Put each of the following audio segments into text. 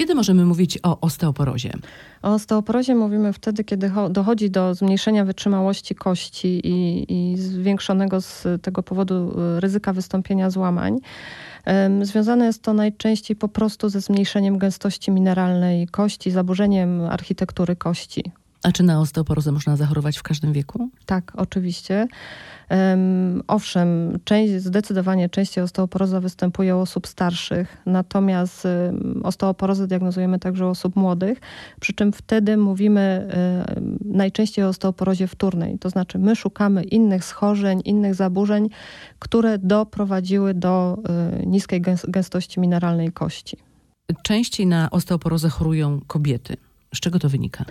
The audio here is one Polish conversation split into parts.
Kiedy możemy mówić o osteoporozie? O osteoporozie mówimy wtedy, kiedy dochodzi do zmniejszenia wytrzymałości kości i, i zwiększonego z tego powodu y, ryzyka wystąpienia złamań. Związane jest to najczęściej po prostu ze zmniejszeniem gęstości mineralnej kości, zaburzeniem architektury kości. A czy na osteoporozę można zachorować w każdym wieku? Tak, oczywiście. Um, owszem, część, zdecydowanie częściej osteoporoza występuje u osób starszych, natomiast um, osteoporozę diagnozujemy także u osób młodych, przy czym wtedy mówimy um, najczęściej o osteoporozie wtórnej, to znaczy my szukamy innych schorzeń, innych zaburzeń, które doprowadziły do y, niskiej gęstości mineralnej kości. Częściej na osteoporozę chorują kobiety. Z czego to wynika?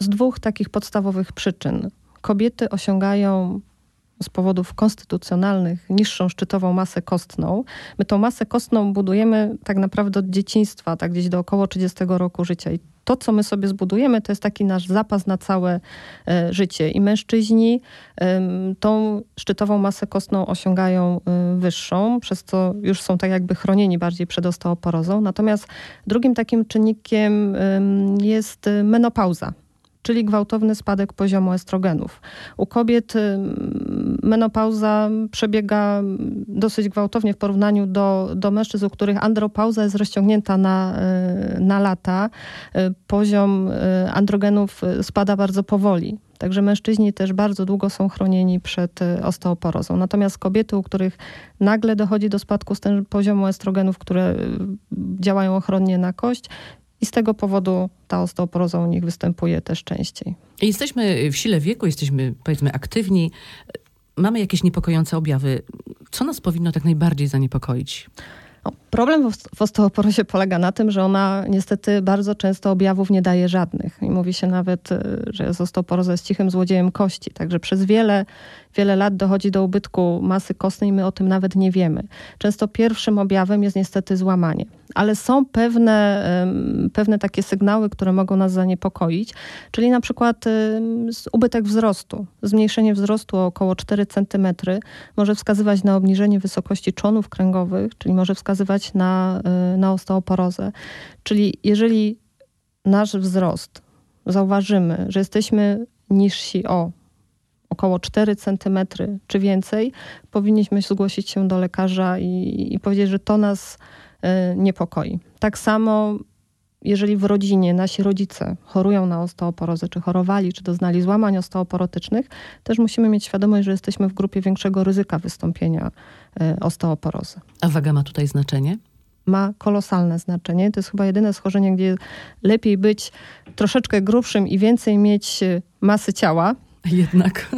Z dwóch takich podstawowych przyczyn. Kobiety osiągają z powodów konstytucjonalnych niższą szczytową masę kostną. My tą masę kostną budujemy tak naprawdę od dzieciństwa, tak gdzieś do około 30 roku życia. I to, co my sobie zbudujemy, to jest taki nasz zapas na całe e, życie. I mężczyźni e, tą szczytową masę kostną osiągają e, wyższą, przez co już są tak jakby chronieni bardziej przed osteoporozą. Natomiast drugim takim czynnikiem jest menopauza czyli gwałtowny spadek poziomu estrogenów. U kobiet menopauza przebiega dosyć gwałtownie w porównaniu do, do mężczyzn, u których andropauza jest rozciągnięta na, y, na lata. Y, poziom y, androgenów spada bardzo powoli. Także mężczyźni też bardzo długo są chronieni przed osteoporozą. Natomiast kobiety, u których nagle dochodzi do spadku poziomu estrogenów, które działają ochronnie na kość, i z tego powodu ta osteoporoza u nich występuje też częściej. Jesteśmy w sile wieku, jesteśmy powiedzmy aktywni, mamy jakieś niepokojące objawy. Co nas powinno tak najbardziej zaniepokoić? No, problem w osteoporozie polega na tym, że ona niestety bardzo często objawów nie daje żadnych. I mówi się nawet, y, że osteoporoza jest cichym złodziejem kości. Także przez wiele, wiele lat dochodzi do ubytku masy kostnej i my o tym nawet nie wiemy. Często pierwszym objawem jest niestety złamanie ale są pewne, pewne takie sygnały, które mogą nas zaniepokoić, czyli na przykład ubytek wzrostu. Zmniejszenie wzrostu o około 4 cm może wskazywać na obniżenie wysokości czonów kręgowych, czyli może wskazywać na, y, na osteoporozę. Czyli jeżeli nasz wzrost zauważymy, że jesteśmy niżsi o około 4 cm czy więcej, powinniśmy zgłosić się do lekarza i, i powiedzieć, że to nas niepokoi. Tak samo jeżeli w rodzinie nasi rodzice chorują na osteoporozę, czy chorowali, czy doznali złamań osteoporotycznych, też musimy mieć świadomość, że jesteśmy w grupie większego ryzyka wystąpienia y, osteoporozy. A waga ma tutaj znaczenie? Ma kolosalne znaczenie. To jest chyba jedyne schorzenie, gdzie lepiej być troszeczkę grubszym i więcej mieć y, masy ciała. Jednak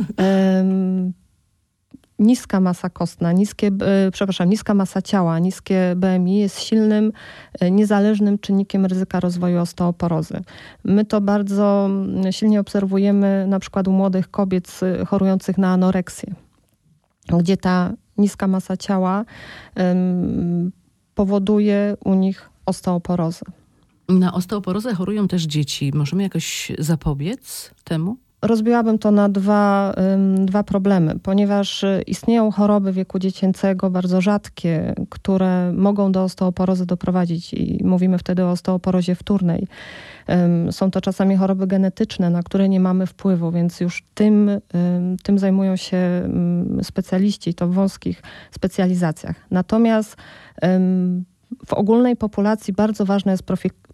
niska masa kostna, niskie, e, przepraszam, niska masa ciała, niskie BMI jest silnym, e, niezależnym czynnikiem ryzyka rozwoju osteoporozy. My to bardzo mm, silnie obserwujemy na przykład u młodych kobiet chorujących na anoreksję, gdzie ta niska masa ciała powoduje u nich osteoporozę. Na osteoporozę chorują też dzieci. Możemy jakoś zapobiec temu? Rozbiłabym to na dwa, dwa problemy, ponieważ y, istnieją choroby wieku dziecięcego bardzo rzadkie, które mogą do osteoporozy doprowadzić i mówimy wtedy o osteoporozie wtórnej. Są to czasami choroby genetyczne, na które nie mamy wpływu, więc już tym, tym zajmują się specjaliści, to w wąskich specjalizacjach. Natomiast w ogólnej populacji bardzo ważna jest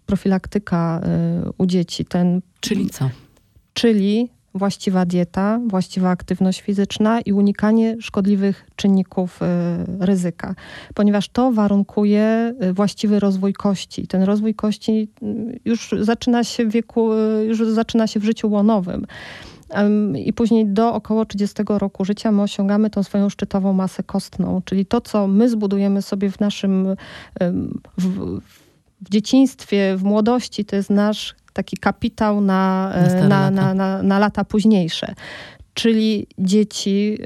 profilaktyka y, u dzieci. Ten, Czyli co? Czyli właściwa dieta, właściwa aktywność fizyczna i unikanie szkodliwych czynników y, ryzyka, ponieważ to warunkuje y, właściwy rozwój kości. Ten rozwój kości y, już zaczyna się w wieku, już zaczyna się w życiu łonowym. I później do około 30 roku życia my osiągamy tą swoją szczytową masę kostną, czyli to, co my zbudujemy sobie w naszym w, w dzieciństwie, w młodości, to jest nasz taki kapitał na, na, na, na, na, na lata późniejsze czyli dzieci,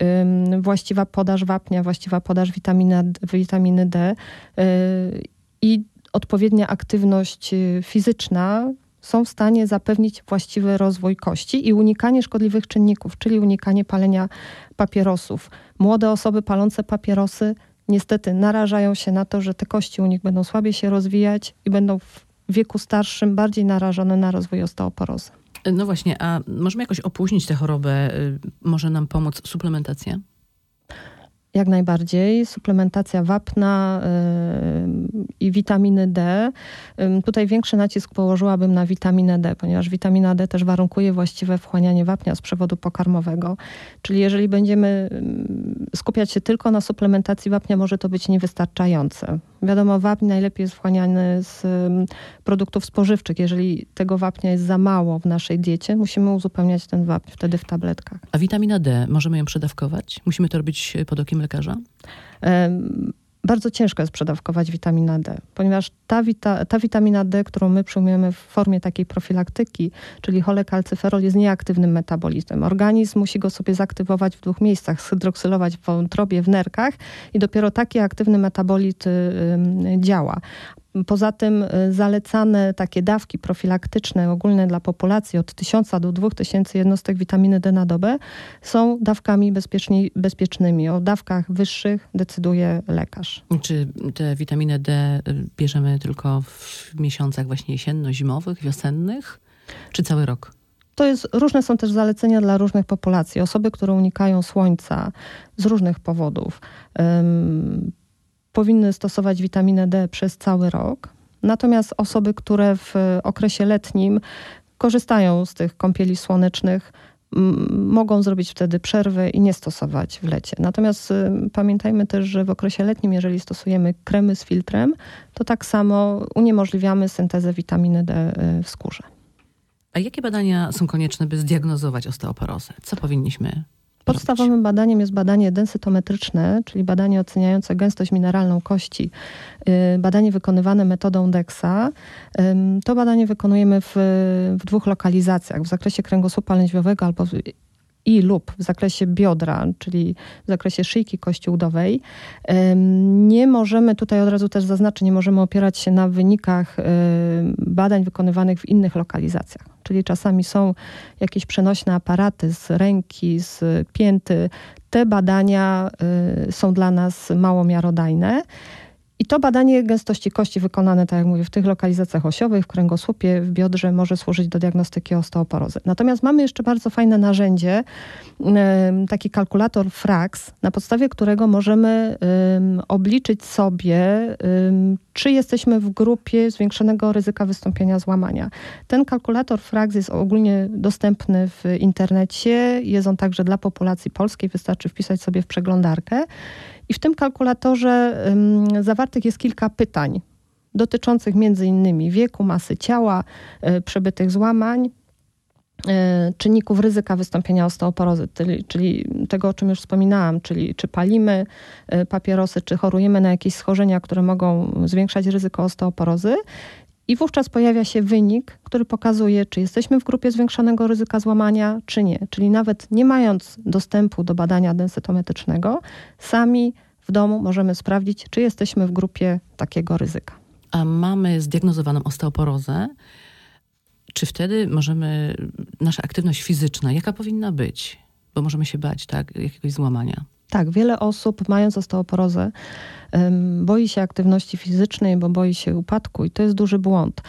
właściwa podaż wapnia, właściwa podaż witaminy, witaminy D y, i odpowiednia aktywność y, fizyczna są w stanie zapewnić właściwy rozwój kości i unikanie szkodliwych czynników, czyli unikanie palenia papierosów. Młode osoby palące papierosy niestety narażają się na to, że te kości u nich będą słabiej się rozwijać i będą w wieku starszym bardziej narażone na rozwój osteoporozy. No właśnie, a możemy jakoś opóźnić tę chorobę? Y, może nam pomóc suplementacja? Jak najbardziej. Suplementacja wapna yy, i witaminy D. Yy, tutaj większy nacisk położyłabym na witaminę D, ponieważ witamina D też warunkuje właściwe wchłanianie wapnia z przewodu pokarmowego. Czyli jeżeli będziemy skupiać się tylko na suplementacji wapnia, może to być niewystarczające. Wiadomo, wapń najlepiej jest wchłaniany z produktów spożywczych. Jeżeli tego wapnia jest za mało w naszej diecie, musimy uzupełniać ten wapń wtedy w tabletkach. A witamina D, możemy ją przedawkować? Musimy to robić pod okiem lekarza? Bardzo ciężko jest przedawkować witaminę D, ponieważ ta, wita, ta witamina D, którą my przyjmujemy w formie takiej profilaktyki, czyli cholekalcyferol, jest nieaktywnym metabolitem. Organizm musi go sobie zaktywować w dwóch miejscach, zhydroksylować w wątrobie, w nerkach i dopiero taki aktywny metabolit działa. Poza tym y, zalecane takie dawki profilaktyczne ogólne dla populacji od 1000 do 2000 jednostek witaminy D na dobę są dawkami bezpiecznymi. O dawkach wyższych decyduje lekarz. Czy tę witaminę D y, bierzemy tylko w miesiącach właśnie jesienno-zimowych, wiosennych, czy cały rok? To jest, różne są też zalecenia dla różnych populacji. Osoby, które unikają słońca z różnych powodów, powinny stosować witaminę D przez cały rok. Natomiast osoby, które w okresie letnim korzystają z tych kąpieli słonecznych, mogą zrobić wtedy przerwy i nie stosować w lecie. Natomiast y, pamiętajmy też, że w okresie letnim, jeżeli stosujemy kremy z filtrem, to tak samo uniemożliwiamy syntezę witaminy D y, w skórze. A jakie badania są konieczne, by zdiagnozować osteoporozę? Co powinniśmy Podstawowym badaniem jest badanie densytometryczne, czyli badanie oceniające gęstość mineralną kości. Y, badanie wykonywane metodą DEXA. To badanie wykonujemy w, w dwóch lokalizacjach, w zakresie kręgosłupa lędźwiowego albo i lub w zakresie biodra, czyli w zakresie szyjki kości udowej. Nie możemy, tutaj od razu też zaznaczę, nie możemy opierać się na wynikach badań wykonywanych w innych lokalizacjach. Czyli czasami są jakieś przenośne aparaty z ręki, z pięty. Te badania y, są dla nas mało miarodajne. I to badanie gęstości kości wykonane, tak jak mówię, w tych lokalizacjach osiowych, w kręgosłupie, w biodrze może służyć do diagnostyki osteoporozy. Natomiast mamy jeszcze bardzo fajne narzędzie, taki kalkulator FRAX, na podstawie którego możemy obliczyć sobie, czy jesteśmy w grupie zwiększonego ryzyka wystąpienia złamania. Ten kalkulator FRAX jest ogólnie dostępny w internecie, jest on także dla populacji polskiej, wystarczy wpisać sobie w przeglądarkę. I w tym kalkulatorze um, zawartych jest kilka pytań dotyczących między innymi wieku, masy ciała, y, przebytych złamań, czynników ryzyka wystąpienia osteoporozy, czyli, czyli, tego, o czym już wspominałam, czyli czy palimy y, papierosy, czy chorujemy na jakieś schorzenia, które mogą zwiększać ryzyko osteoporozy. I wówczas pojawia się wynik, który pokazuje, czy jesteśmy w grupie zwiększonego ryzyka złamania, czy nie. Czyli nawet nie mając dostępu do badania densytometrycznego, sami w domu możemy sprawdzić, czy jesteśmy w grupie takiego ryzyka. A mamy zdiagnozowaną osteoporozę. Czy wtedy możemy, nasza aktywność fizyczna, jaka powinna być? Bo możemy się bać, tak, jakiegoś złamania. Tak, wiele osób mając osteoporozę boi się aktywności fizycznej, bo boi się upadku i to jest duży błąd,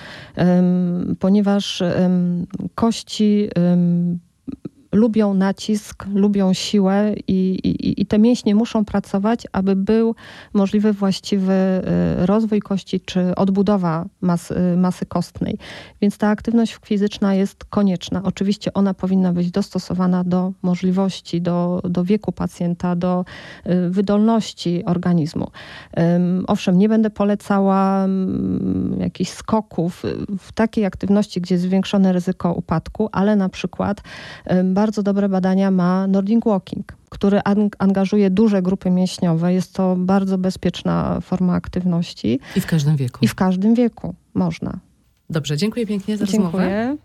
ponieważ kości lubią nacisk, lubią siłę i, i, i, te mięśnie muszą pracować, aby był możliwy właściwy y, rozwój kości czy odbudowa masy, y, masy kostnej. Więc ta aktywność fizyczna jest konieczna. Oczywiście ona powinna być dostosowana do możliwości, do, do wieku pacjenta, do y, wydolności organizmu. Owszem, nie będę polecała mm, jakichś skoków w takiej aktywności, gdzie jest zwiększone ryzyko upadku, ale na przykład bardzo bardzo dobre badania ma Nordic Walking, który angażuje duże grupy mięśniowe. Jest to bardzo bezpieczna forma aktywności. I w każdym wieku. I w każdym wieku można. Dobrze, dziękuję pięknie za dziękuję. rozmowę.